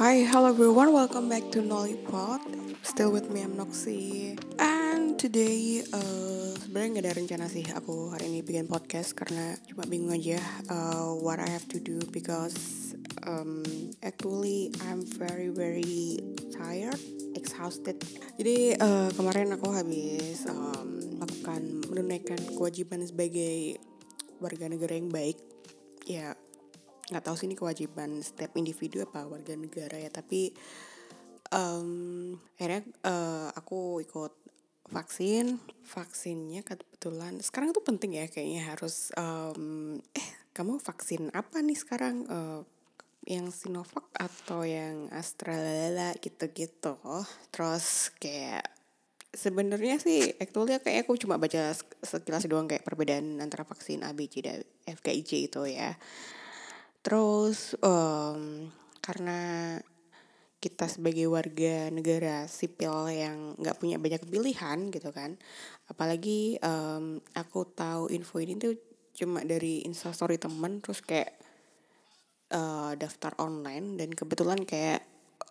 Hi, hello everyone. Welcome back to Nollipod. Still with me, I'm Noxy. And today, uh, sebenarnya nggak ada rencana sih aku hari ini bikin podcast karena cuma bingung aja uh, what I have to do because um, actually I'm very very tired, exhausted. Jadi uh, kemarin aku habis um, melakukan menunaikan kewajiban sebagai warga negara yang baik. Ya, nggak tahu sih ini kewajiban setiap individu apa warga negara ya tapi um, akhirnya uh, aku ikut vaksin. Vaksinnya kebetulan sekarang tuh penting ya kayaknya harus um, eh kamu vaksin apa nih sekarang? Uh, yang Sinovac atau yang AstraZeneca gitu-gitu. Terus kayak sebenarnya sih actually kayak aku cuma baca sekilas doang kayak perbedaan antara vaksin A, B, C dan F, G, I, J itu ya Terus um, karena kita sebagai warga negara sipil yang nggak punya banyak pilihan gitu kan, apalagi um, aku tahu info ini tuh cuma dari instastory temen terus kayak uh, daftar online dan kebetulan kayak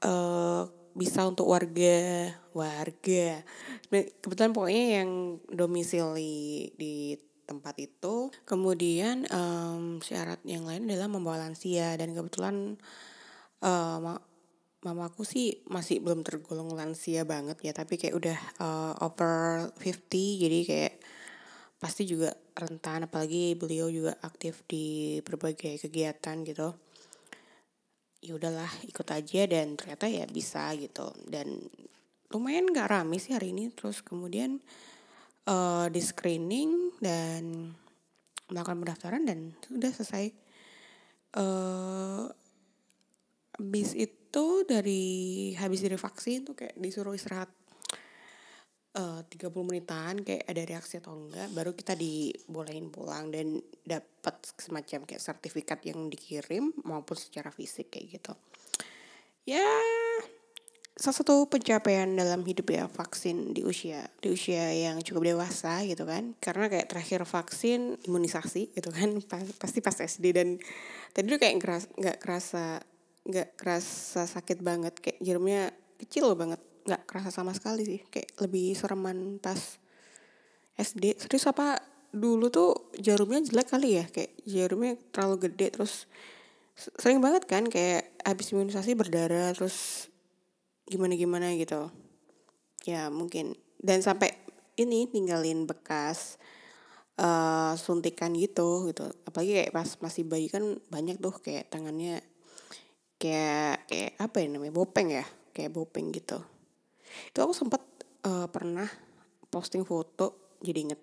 uh, bisa untuk warga warga. Kebetulan pokoknya yang domisili di tempat itu. Kemudian um, syarat yang lain adalah membawa lansia. Dan kebetulan uh, ma mamaku sih masih belum tergolong lansia banget ya, tapi kayak udah uh, over 50 jadi kayak pasti juga rentan. Apalagi beliau juga aktif di berbagai kegiatan gitu. Ya udahlah ikut aja dan ternyata ya bisa gitu. Dan lumayan gak rame sih hari ini. Terus kemudian uh, di screening dan melakukan pendaftaran dan sudah selesai. Uh, bis itu dari habis dari vaksin tuh kayak disuruh istirahat uh, 30 menitan kayak ada reaksi atau enggak baru kita dibolehin pulang dan dapat semacam kayak sertifikat yang dikirim maupun secara fisik kayak gitu. Ya salah satu pencapaian dalam hidup ya vaksin di usia di usia yang cukup dewasa gitu kan. Karena kayak terakhir vaksin imunisasi gitu kan pasti pas SD dan tadi tuh kayak ngeras nggak kerasa nggak kerasa sakit banget. Kayak jarumnya kecil banget nggak kerasa sama sekali sih. Kayak lebih sereman pas SD serius apa dulu tuh jarumnya jelek kali ya? Kayak jarumnya terlalu gede terus sering banget kan kayak habis imunisasi berdarah terus gimana gimana gitu. Ya mungkin. Dan sampai ini tinggalin bekas uh, suntikan gitu gitu. Apalagi kayak pas masih bayi kan banyak tuh kayak tangannya kayak kayak apa ya namanya bopeng ya kayak bopeng gitu. Itu aku sempat uh, pernah posting foto jadi inget.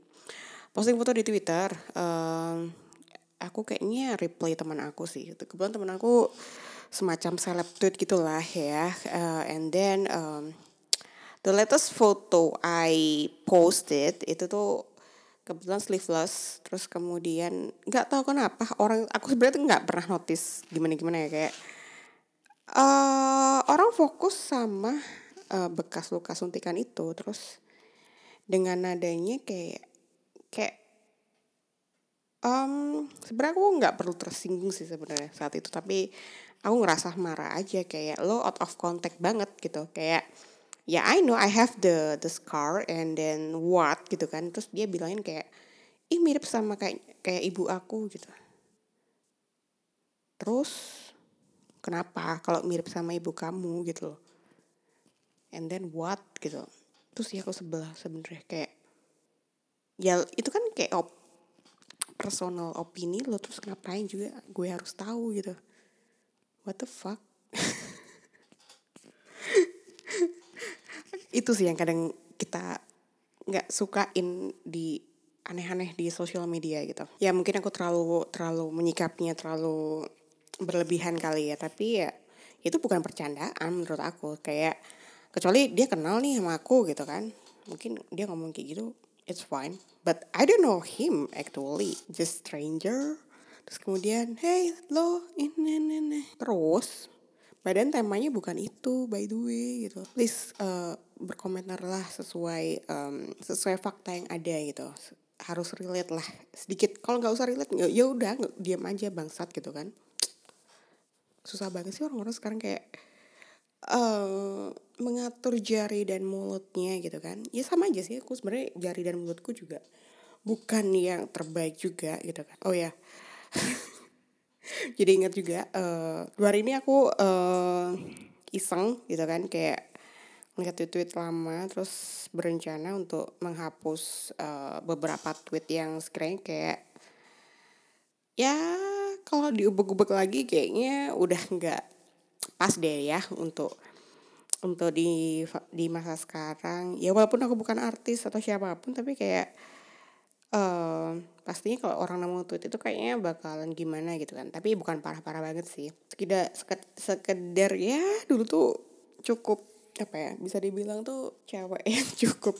Posting foto di twitter uh, aku kayaknya reply teman aku sih gitu. Kebetulan teman aku semacam seleb tweet gitulah ya uh, and then um, the latest photo I posted itu tuh kebetulan sleeveless terus kemudian nggak tahu kenapa orang aku sebenarnya nggak pernah notice gimana gimana ya kayak uh, orang fokus sama uh, bekas luka suntikan itu terus dengan nadanya kayak kayak um, sebenarnya aku nggak perlu tersinggung sih sebenarnya saat itu tapi aku ngerasa marah aja kayak lo out of contact banget gitu. Kayak ya yeah, I know I have the the scar and then what gitu kan. Terus dia bilangin kayak ih mirip sama kayak kayak ibu aku gitu. Terus kenapa kalau mirip sama ibu kamu? gitu loh. And then what gitu. Terus ya aku sebelah sebenarnya kayak ya itu kan kayak personal opini lo terus ngapain juga gue harus tahu gitu. What the fuck? Itu sih yang kadang kita nggak sukain di aneh-aneh di sosial media gitu. Ya mungkin aku terlalu terlalu menyikapnya terlalu berlebihan kali ya tapi ya itu bukan percandaan menurut aku. Kayak kecuali dia kenal nih sama aku gitu kan mungkin dia ngomong kayak gitu it's fine but I don't know him actually just stranger Terus kemudian, hey lo ini ini ini. Terus badan temanya bukan itu by the way gitu. Please uh, berkomentarlah sesuai um, sesuai fakta yang ada gitu. Harus relate lah sedikit. Kalau nggak usah relate ya udah diam aja bangsat gitu kan. Susah banget sih orang-orang sekarang kayak uh, mengatur jari dan mulutnya gitu kan. Ya sama aja sih aku sebenarnya jari dan mulutku juga bukan yang terbaik juga gitu kan. Oh ya. Jadi ingat juga uh, dua hari ini aku uh, iseng gitu kan kayak ngeliat tweet-tweet lama terus berencana untuk menghapus uh, beberapa tweet yang sekiranya kayak ya kalau diubek-ubek lagi kayaknya udah nggak pas deh ya untuk untuk di di masa sekarang. Ya walaupun aku bukan artis atau siapa pun tapi kayak uh, pastinya kalau orang nemu tweet itu kayaknya bakalan gimana gitu kan. Tapi bukan parah-parah banget sih. Sekedar sekedar ya dulu tuh cukup apa ya bisa dibilang tuh cewek yang cukup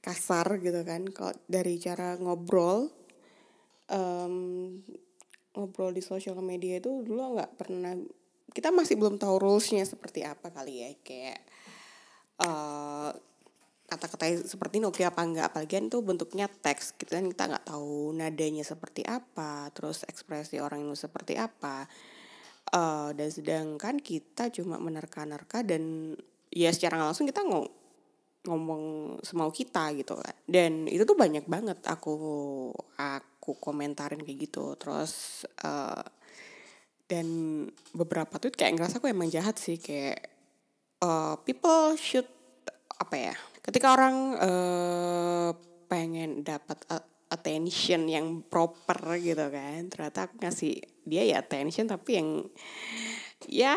kasar gitu kan. Kalau dari cara ngobrol um, ngobrol di sosial media itu dulu nggak pernah kita masih belum tahu rulesnya seperti apa kali ya kayak uh, kata-kata seperti ini oke apa enggak apalagi kan itu bentuknya teks kita kan kita nggak tahu nadanya seperti apa terus ekspresi orang itu seperti apa. Uh, dan sedangkan kita cuma menerka-nerka dan ya secara langsung kita ngomong ngomong semau kita gitu kan. Dan itu tuh banyak banget aku aku komentarin kayak gitu. Terus uh, dan beberapa tuh kayak ngerasa aku emang jahat sih kayak uh, people should apa ya ketika orang uh, pengen dapat attention yang proper gitu kan ternyata aku ngasih dia ya attention tapi yang ya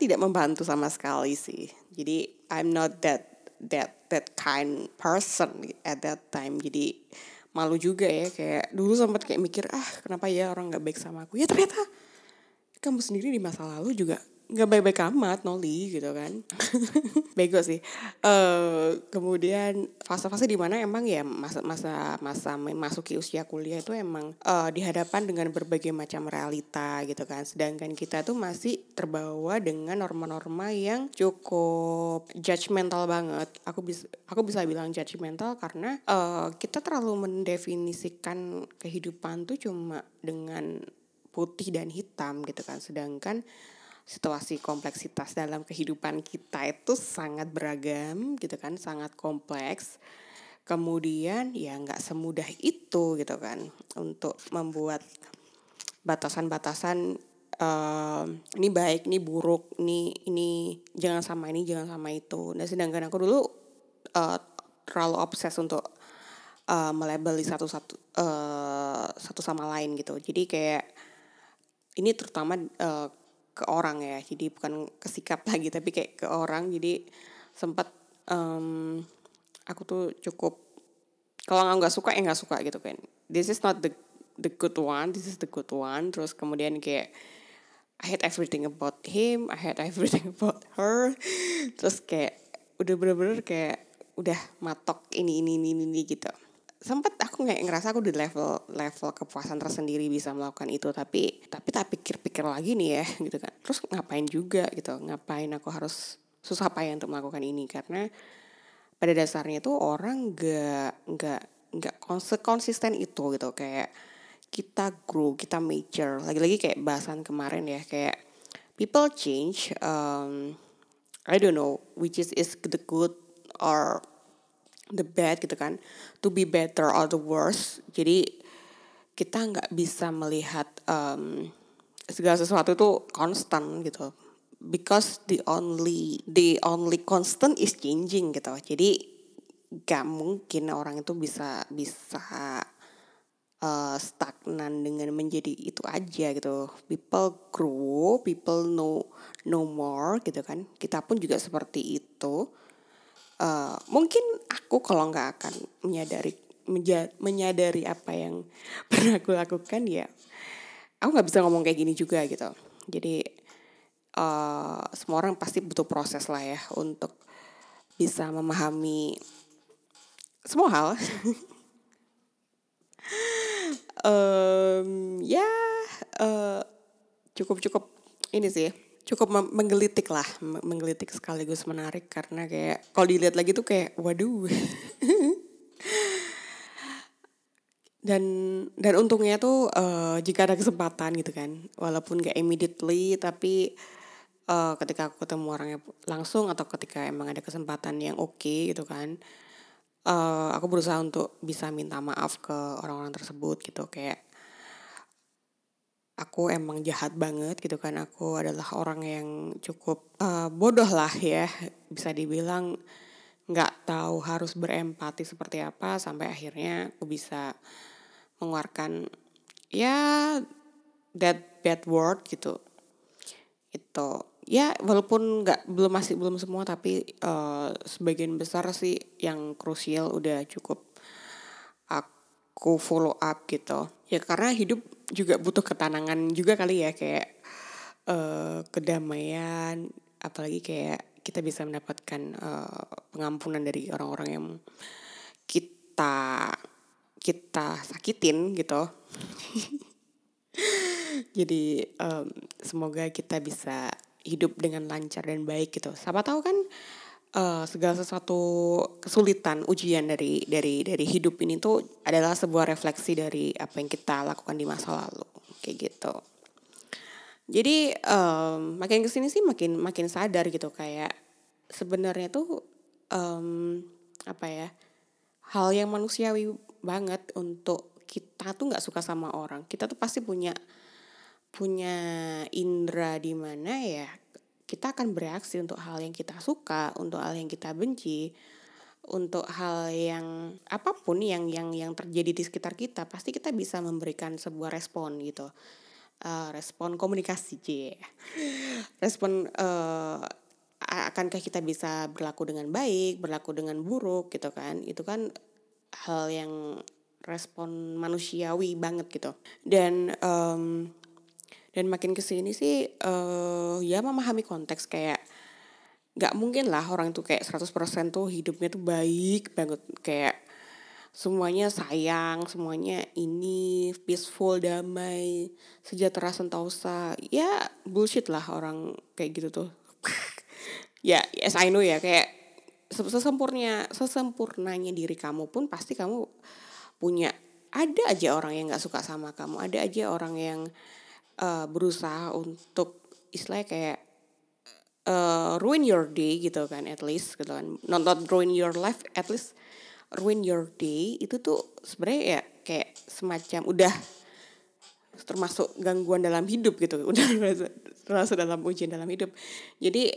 tidak membantu sama sekali sih. Jadi I'm not that that that kind person at that time. Jadi malu juga ya kayak dulu sempat kayak mikir ah kenapa ya orang nggak baik sama aku? Ya ternyata kamu sendiri di masa lalu juga nggak baik-baik amat Noli gitu kan. Bego sih. Uh, kemudian fase-fase di mana emang ya masa masa masa memasuki usia kuliah itu emang uh, dihadapan dengan berbagai macam realita gitu kan. Sedangkan kita tuh masih terbawa dengan norma-norma yang cukup judgmental banget. Aku bisa aku bisa bilang judgmental karena uh, kita terlalu mendefinisikan kehidupan tuh cuma dengan putih dan hitam gitu kan. Sedangkan situasi kompleksitas dalam kehidupan kita itu sangat beragam gitu kan sangat kompleks. Kemudian ya nggak semudah itu gitu kan untuk membuat batasan-batasan uh, ini baik ini buruk ini ini jangan sama ini jangan sama itu. Dan sedangkan aku dulu uh, terlalu obses untuk uh, melabeli satu satu uh, satu sama lain gitu. Jadi kayak ini terutama uh, ke orang ya jadi bukan ke sikap lagi tapi kayak ke orang. Jadi sempat um, aku tuh cukup kalau nggak suka ya nggak suka gitu kan. This is not the the good one this is the good one. Terus kemudian kayak I hate everything about him I hate everything about her. Terus kayak udah bener-bener kayak udah matok ini ini ini ini gitu sempet aku nggak ngerasa aku di level level kepuasan tersendiri bisa melakukan itu. Tapi tapi tak pikir-pikir lagi nih ya gitu kan. Terus ngapain juga gitu ngapain aku harus susah payah untuk melakukan ini? Karena pada dasarnya itu orang nggak nggak nggak konsisten itu gitu. Kayak kita grow kita mature. Lagi-lagi kayak bahasan kemarin ya kayak people change um, I don't know which is is the good or the bad gitu kan. To be better or the worse. Jadi kita nggak bisa melihat um, segala sesuatu itu konstan gitu. Because the only the only constant is changing gitu. Jadi gak mungkin orang itu bisa bisa uh, stagnan dengan menjadi itu aja gitu. People grow people know know more gitu kan. Kita pun juga seperti itu uh, mungkin aku kalau nggak akan menyadari menyadari apa yang pernah aku lakukan ya aku nggak bisa ngomong kayak gini juga gitu. Jadi uh, semua orang pasti butuh proses lah ya untuk bisa memahami semua hal. Um, ya uh, cukup cukup ini sih cukup menggelitik lah menggelitik sekaligus menarik karena kayak kalau dilihat lagi tuh kayak waduh. Dan dan untungnya tuh uh, jika ada kesempatan gitu kan walaupun gak immediately tapi uh, ketika aku ketemu orangnya langsung atau ketika emang ada kesempatan yang oke okay, gitu kan uh, aku berusaha untuk bisa minta maaf ke orang-orang tersebut gitu kayak aku emang jahat banget gitu kan. Aku adalah orang yang cukup uh, bodoh lah ya. Bisa dibilang nggak tahu harus berempati seperti apa sampai akhirnya aku bisa mengeluarkan ya that bad word gitu. Itu. Ya walaupun nggak belum masih belum semua tapi uh, sebagian besar sih yang krusial udah cukup aku follow up gitu. Ya karena hidup juga butuh ketenangan juga kali ya kayak uh, kedamaian apalagi kayak kita bisa mendapatkan uh, pengampunan dari orang-orang yang kita kita sakitin gitu. Jadi um, semoga kita bisa hidup dengan lancar dan baik gitu. Siapa tahu kan uh, segala sesuatu kesulitan ujian dari dari dari hidup ini tuh adalah sebuah refleksi dari apa yang kita lakukan di masa lalu kayak gitu. Jadi um, makin ke sini sih makin makin sadar gitu kayak sebenarnya tuh um, apa ya hal yang manusiawi banget untuk kita tuh nggak suka sama orang. Kita tuh pasti punya punya indera di mana ya kita akan bereaksi untuk hal yang kita suka, untuk hal yang kita benci, untuk hal yang apa pun yang yang yang terjadi di sekitar kita, pasti kita bisa memberikan sebuah respon gitu. Uh, respon komunikasi C. respon uh, akankah kita bisa berlaku dengan baik, berlaku dengan buruk gitu kan? Itu kan hal yang respon manusiawi banget gitu. Dan um, dan makin ke sini sih uh, ya memahami konteks kayak nggak mungkin lah orang itu kayak 100% tuh hidupnya tuh baik banget kayak semuanya sayang, semuanya ini peaceful, damai, sejahtera sentosa. Ya bullshit lah orang kayak gitu tuh. ya, yes I know ya kayak sesempurnya sesempurnanya diri kamu pun pasti kamu punya ada aja orang yang nggak suka sama kamu, ada aja orang yang uh, berusaha untuk istilahnya kayak uh, ruin your day gitu kan at least gitu kan. Not, not ruin your life at least ruin your day. Itu tuh sebenarnya ya kayak semacam udah termasuk gangguan dalam hidup gitu. Udah termasuk dalam ujian dalam hidup. Jadi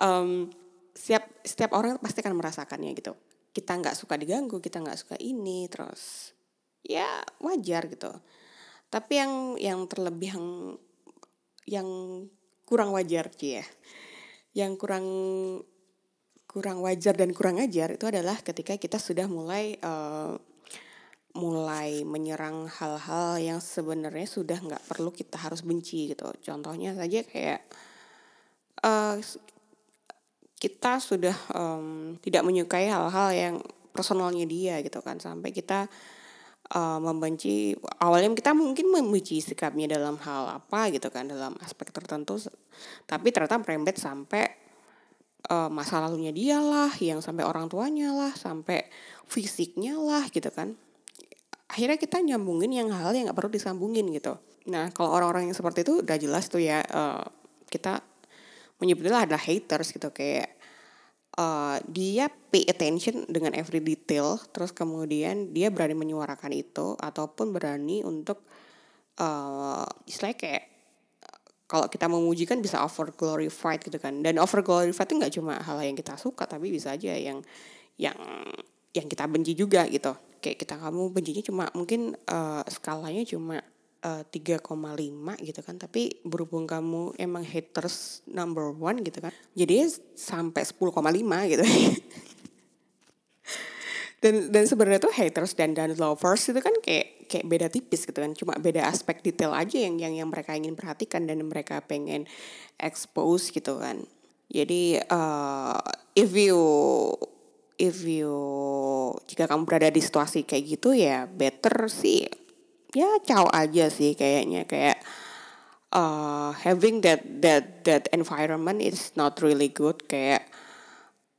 um, setiap setiap orang pasti akan merasakannya gitu. Kita nggak suka diganggu kita nggak suka ini terus ya wajar gitu tapi yang yang terlebih yang yang kurang wajar sih ya. Yang kurang kurang wajar dan kurang ajar itu adalah ketika kita sudah mulai uh, mulai menyerang hal-hal yang sebenarnya sudah nggak perlu kita harus benci gitu. Contohnya saja kayak uh, kita sudah um, tidak menyukai hal-hal yang personalnya dia gitu kan. Sampai kita uh, membenci awalnya kita mungkin membenci sikapnya dalam hal apa gitu kan dalam aspek tertentu tapi ternyata merembet sampai uh, masa lalunya dia lah yang sampai orang tuanya lah sampai fisiknya lah gitu kan. Akhirnya kita nyambungin yang hal yang nggak perlu disambungin gitu. Nah kalau orang-orang yang seperti itu udah jelas tuh ya uh, kita menyebutnya adalah haters gitu kayak uh, dia pay attention dengan every detail terus kemudian dia berani menyuarakan itu ataupun berani untuk uh, istilahnya kayak kalau kita memuji kan bisa over glorified gitu kan. Dan over glorified itu nggak cuma hal yang kita suka tapi bisa aja yang yang yang kita benci juga gitu. Kayak kita kamu bencinya cuma mungkin uh, skalanya cuma uh, 3,5 gitu kan. Tapi berhubung kamu emang haters number one gitu kan jadi sampai 10,5 gitu. Dan dan sebenarnya tuh haters dan dan lovers itu kan kayak kayak beda tipis gitu kan. Cuma beda aspek detail aja yang yang yang mereka ingin perhatikan dan mereka pengen expose gitu kan. Jadi uh, if you if you jika kamu berada di situasi kayak gitu ya better sih ya caw aja sih kayaknya. Kayak uh, having that that that environment is not really good. Kayak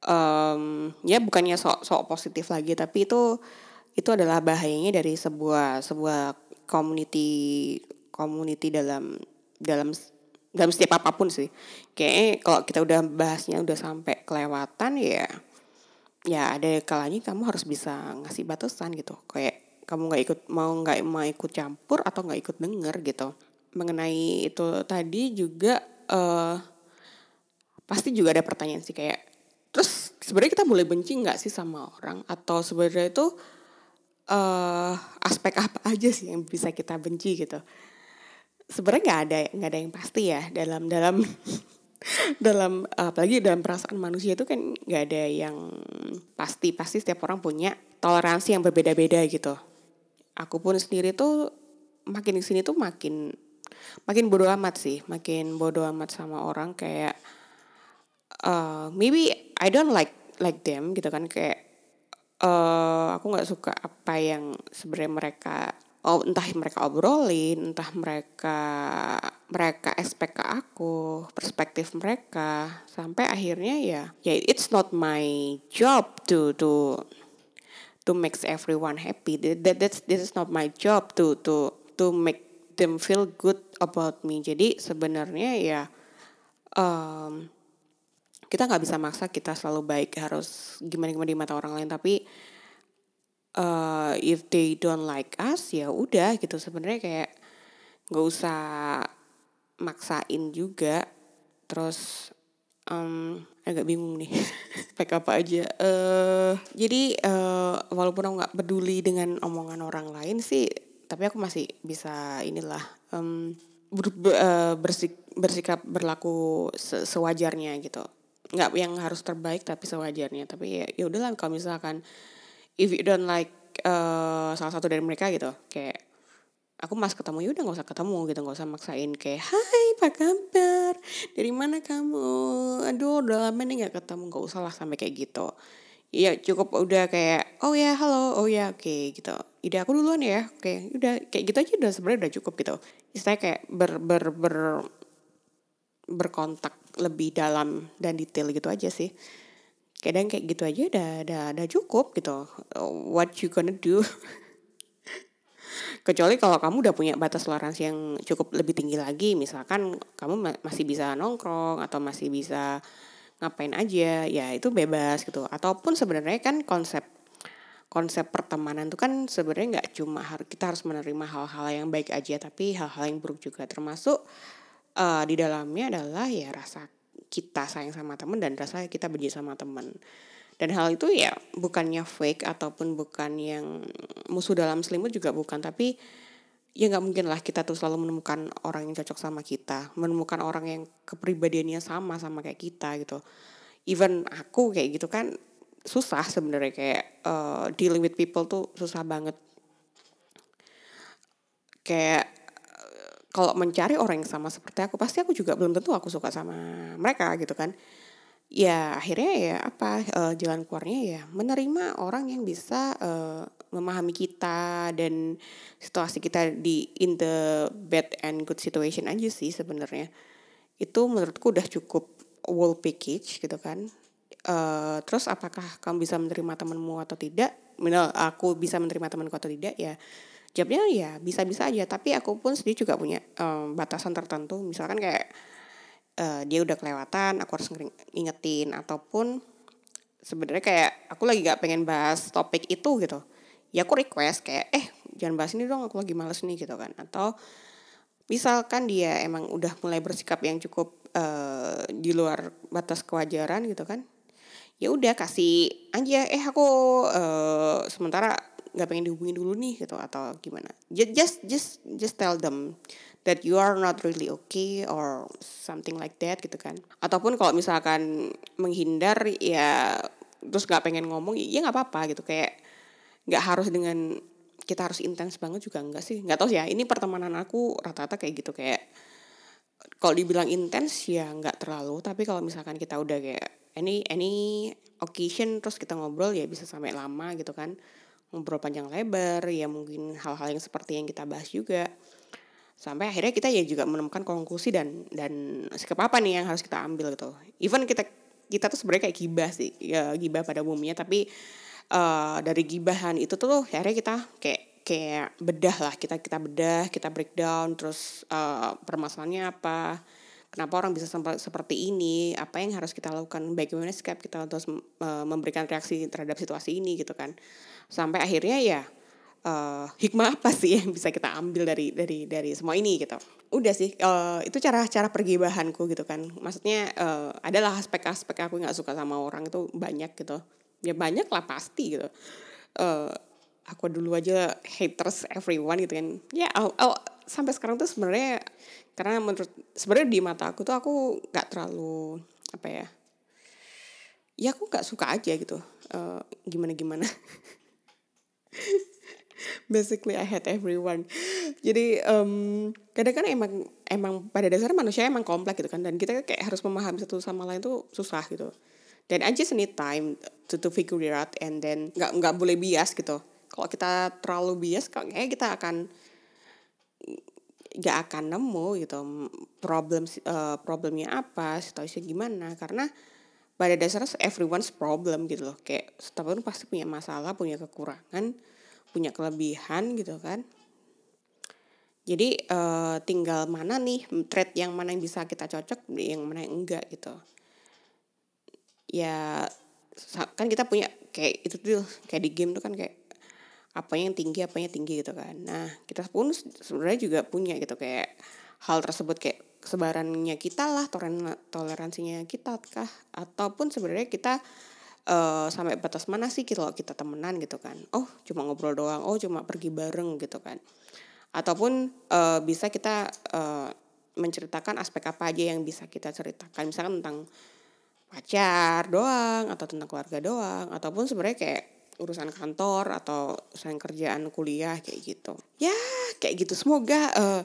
um, ya bukannya sok sok positif lagi tapi itu itu adalah bahayanya dari sebuah sebuah community community dalam dalam dalam setiap apa pun sih. Kayak kalau kita udah bahasnya udah sampai kelewatan ya ya ada kalanya kamu harus bisa ngasih batasan gitu. Kayak kamu nggak ikut mau nggak mau ikut campur atau nggak ikut denger gitu. Mengenai itu tadi juga uh, pasti juga ada pertanyaan sih kayak terus sebenarnya kita boleh benci nggak sih sama orang? Atau sebenarnya itu uh, aspek apa aja sih yang bisa kita benci gitu? Sebenarnya nggak ada nggak ada yang pasti ya dalam dalam dalam apalagi dalam perasaan manusia itu kan nggak ada yang pasti. Pasti setiap orang punya toleransi yang berbeda-beda gitu aku pun sendiri tuh makin di sini tuh makin makin bodoh amat sih makin bodoh amat sama orang kayak uh, maybe I don't like like them gitu kan kayak uh, aku nggak suka apa yang sebenarnya mereka oh entah mereka obrolin entah mereka mereka expect ke aku perspektif mereka sampai akhirnya ya ya it's not my job to to to make everyone happy. That that's this is not my job to to to make them feel good about me. Jadi sebenarnya ya um, kita nggak bisa maksa kita selalu baik harus gimana gimana di mata orang lain. Tapi uh, if they don't like us ya udah gitu. Sebenarnya kayak nggak usah maksain juga. Terus um, agak bingung nih pakai apa aja. Uh, jadi uh, walaupun aku nggak peduli dengan omongan orang lain sih tapi aku masih bisa inilah um, ber, uh, bersik, bersikap berlaku se sewajarnya gitu. Nggak yang harus terbaik tapi sewajarnya. Tapi ya ya udahlah kalau misalkan if you don't like uh, salah satu dari mereka gitu kayak aku mas ketemu ya udah nggak usah ketemu gitu. Nggak usah maksain kayak hai apa kabar? Dari mana kamu? Aduh udah lama nih nggak ketemu. Nggak usah lah sampai kayak gitu. Ya cukup udah kayak oh ya halo oh ya oke okay, gitu. Ide aku duluan ya oke. Okay, udah kayak gitu aja udah sebenarnya udah cukup gitu. Istilahnya kayak ber ber ber berkontak lebih dalam dan detail gitu aja sih. Kadang kayak gitu aja udah udah udah cukup gitu. What you gonna do kecuali kalau kamu udah punya batas toleransi yang cukup lebih tinggi lagi misalkan kamu masih bisa nongkrong atau masih bisa ngapain aja ya itu bebas gitu. Ataupun sebenarnya kan konsep konsep pertemanan itu kan sebenarnya nggak cuma kita harus menerima hal-hal yang baik aja tapi hal-hal yang buruk juga. Termasuk uh, di dalamnya adalah ya rasa kita sayang sama temen dan rasa kita benci sama temen dan hal itu ya bukannya fake ataupun bukan yang musuh dalam selimut juga bukan. Tapi ya nggak mungkin lah kita tuh selalu menemukan orang yang cocok sama kita. Menemukan orang yang kepribadiannya sama sama kayak kita gitu. Even aku kayak gitu kan susah sebenarnya kayak uh, dealing with people tuh susah banget. Kayak kalau mencari orang yang sama seperti aku pasti aku juga belum tentu aku suka sama mereka gitu kan ya akhirnya ya apa uh, jalan keluarnya ya menerima orang yang bisa uh, memahami kita dan situasi kita di in the bad and good situation aja sih sebenarnya. Itu menurutku udah cukup whole package gitu kan. Uh, terus apakah kamu bisa menerima temanmu atau tidak? Menurut aku bisa menerima temanku atau tidak ya jawabnya ya bisa-bisa aja. Tapi aku pun sendiri juga punya um, batasan tertentu. Misalkan kayak uh, dia udah kelewatan aku harus ngingetin. Ataupun sebenarnya kayak aku lagi gak pengen bahas topik itu gitu. Ya aku request kayak eh jangan bahas ini dong aku lagi males nih gitu kan. Atau misalkan dia emang udah mulai bersikap yang cukup uh, di luar batas kewajaran gitu kan ya udah kasih aja eh aku uh, sementara nggak pengen dihubungi dulu nih gitu atau gimana. Just just just tell them that you are not really okay or something like that gitu kan. Ataupun kalau misalkan menghindar ya terus nggak pengen ngomong ya nggak apa-apa gitu. Kayak nggak harus dengan kita harus intens banget juga enggak sih. Nggak tahu sih ya ini pertemanan aku rata-rata kayak gitu. Kayak kalau dibilang intens ya nggak terlalu. Tapi kalau misalkan kita udah kayak any any occasion terus kita ngobrol ya bisa sampai lama gitu kan. Ngobrol panjang lebar ya mungkin hal-hal yang seperti yang kita bahas juga sampai akhirnya kita ya juga menemukan konklusi dan dan sikap apa nih yang harus kita ambil gitu. Even kita kita tuh sebenarnya kayak gibah sih ya gibah pada umumnya. Tapi uh, dari gibahan itu tuh akhirnya kita kayak kayak bedah lah. Kita kita bedah kita breakdown. Terus uh, permasalahannya apa? Kenapa orang bisa seperti ini? Apa yang harus kita lakukan? Bagaimana sikap kita untuk uh, memberikan reaksi terhadap situasi ini gitu kan. Sampai akhirnya ya uh, hikmah apa sih yang bisa kita ambil dari dari dari semua ini gitu? Udah sih uh, itu cara cara pergibahanku gitu kan. Maksudnya uh, adalah aspek-aspek aku nggak suka sama orang itu banyak gitu. Ya banyak lah pasti gitu. Uh, aku dulu aja haters everyone gitu kan. Ya oh, oh, sampai sekarang tuh sebenarnya karena menurut sebenarnya di mata aku tuh aku nggak terlalu apa ya ya aku nggak suka aja gitu. Uh, gimana gimana basically I hate everyone. Jadi um, kadang kan emang emang pada dasarnya manusia emang kompleks gitu kan. Dan kita kayak harus memahami satu sama lain tuh susah gitu. Dan I just need time to to figure it out and then nggak nggak boleh bias gitu. Kalau kita terlalu bias kayak kita akan nggak akan nemu gitu problem uh, problemnya apa situasinya gimana. Karena pada dasarnya everyone's problem gitu loh. Kayak setiap orang pasti punya masalah punya kekurangan punya kelebihan gitu kan. Jadi uh, tinggal mana nih trade yang mana yang bisa kita cocok yang mana yang enggak gitu. Ya kan kita punya kayak itu tuh kayak di game tuh kan kayak apa yang tinggi apa yang tinggi gitu kan. Nah kita pun sebenarnya juga punya gitu kayak hal tersebut kayak sebarannya kita lah toleransinya kita kah? Ataupun sebenarnya kita uh, sampai batas mana sih kalau kita temenan gitu kan? Oh cuma ngobrol doang. Oh cuma pergi bareng gitu kan. Ataupun uh, bisa kita uh, menceritakan aspek apa aja yang bisa kita ceritakan. Misalkan tentang pacar doang atau tentang keluarga doang ataupun sebenarnya kayak urusan kantor atau urusan kerjaan kuliah kayak gitu. Ya kayak gitu. Semoga uh,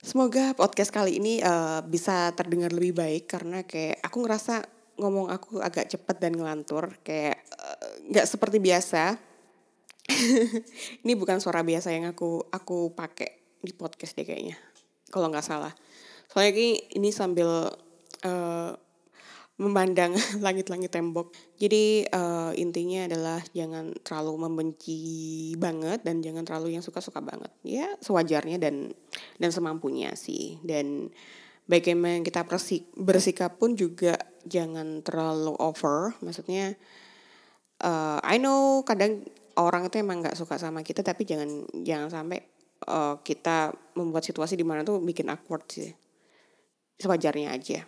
semoga podcast kali ini uh, bisa terdengar lebih baik karena kayak aku ngerasa ngomong aku agak cepet dan ngelantur kayak eh, nggak uh, seperti biasa ini bukan suara biasa yang aku aku pakai di podcast deh kayaknya kalau nggak salah soalnya ini ini sambil uh, memandang langit-langit tembok. Jadi uh, intinya adalah jangan terlalu membenci banget dan jangan terlalu yang suka-suka banget. Ya sewajarnya dan dan semampunya sih. Dan bagaimana kita bersikap pun juga jangan terlalu over. Maksudnya uh, I know kadang orang itu emang nggak suka sama kita tapi jangan jangan sampai uh, kita membuat situasi di mana tuh bikin awkward sih. Sewajarnya aja.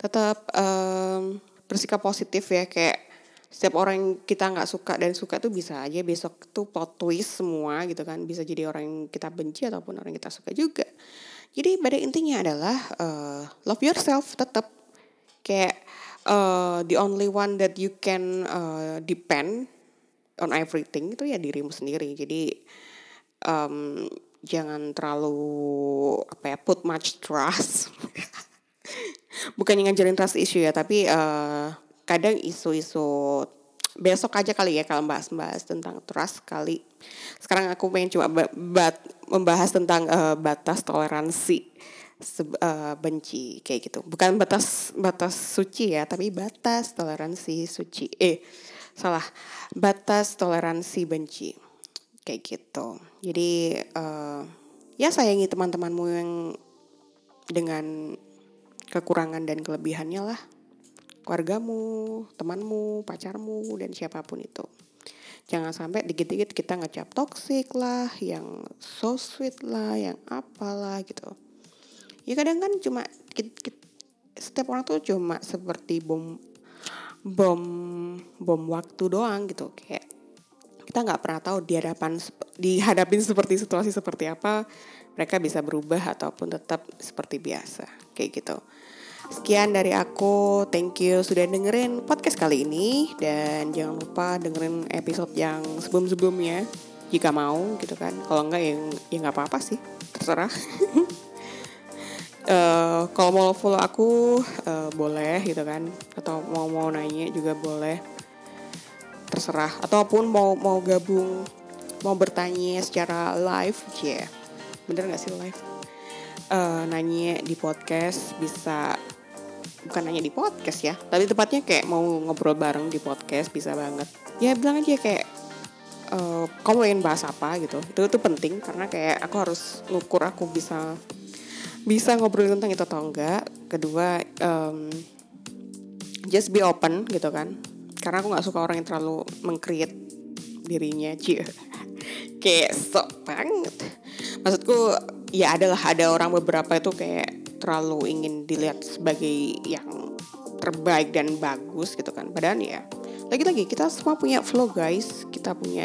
Tetap um, bersikap positif ya kayak setiap orang kita nggak suka dan suka tuh bisa aja besok tuh plot twist semua gitu kan. Bisa jadi orang yang kita benci ataupun orang yang kita suka juga. Jadi pada intinya adalah uh, love yourself tetap kayak uh, the only one that you can uh, depend on everything itu ya dirimu sendiri. Jadi um, jangan terlalu apa ya put much trust. Bukan ngajarin trust issue ya tapi uh, kadang isu-isu besok aja kali ya kalau bahas-bahas tentang trust kali. Sekarang aku pengen bat, membahas tentang uh, batas toleransi uh, benci kayak gitu. Bukan batas batas suci ya, tapi batas toleransi suci. Eh, salah. Batas toleransi benci. Kayak gitu. Jadi uh, ya sayangi teman-temanmu yang dengan kekurangan dan kelebihannya lah. Keluargamu, temanmu, pacarmu, dan siapa pun itu. Jangan sampai dikit-dikit kita ngecap toxic lah, yang so sweet lah, yang apalah gitu ya kadang kan cuma setiap orang tuh cuma seperti bom bom bom waktu doang gitu. Kayak kita nggak pernah tahu di hadapan dihadapin seperti situasi seperti apa mereka bisa berubah ataupun tetap seperti biasa. Kayak gitu. Sekian dari aku, thank you sudah dengerin podcast kali ini. Dan jangan lupa dengerin episode yang sebelum-sebelumnya. Jika mau gitu kan. Kalau enggak ya ya nggak apa-apa sih, terserah. uh, kalau mau follow aku uh, boleh gitu kan. Atau mau mau nanya juga boleh. Terserah. Ataupun mau mau gabung mau bertanya secara live ya yeah. bener nggak sih live? Uh, nanya di podcast bisa bukan nanya di podcast ya. Tapi tepatnya kayak mau ngobrol bareng di podcast bisa banget. Ya bilang aja kayak uh, kamu ingin bahas apa gitu. Itu itu penting karena kayak aku harus ngukur aku bisa bisa ngobrol tentang itu atau enggak. Kedua um, just be open gitu kan. Karena aku nggak suka orang yang terlalu mengcreate dirinya cie. Kayak sok banget. Maksudku ya adalah ada orang beberapa itu kayak terlalu ingin dilihat sebagai yang terbaik dan bagus gitu kan. Padahal ya lagi-lagi kita semua punya flow guys. Kita punya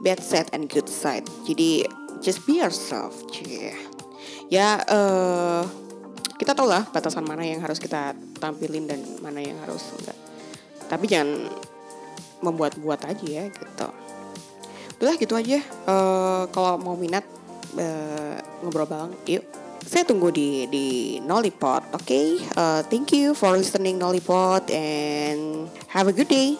bad side and good side. Jadi just be yourself cie ya uh, kita tahu lah batasan mana yang harus kita tampilin dan mana yang harus enggak. Tapi jangan membuat-buat aja ya gitu. Udah gitu aja. Uh, kalau mau minat uh, ngobrol bareng yuk. Saya tunggu di di Nollipod oke? Okay? uh, thank you for listening Nollipod and have a good day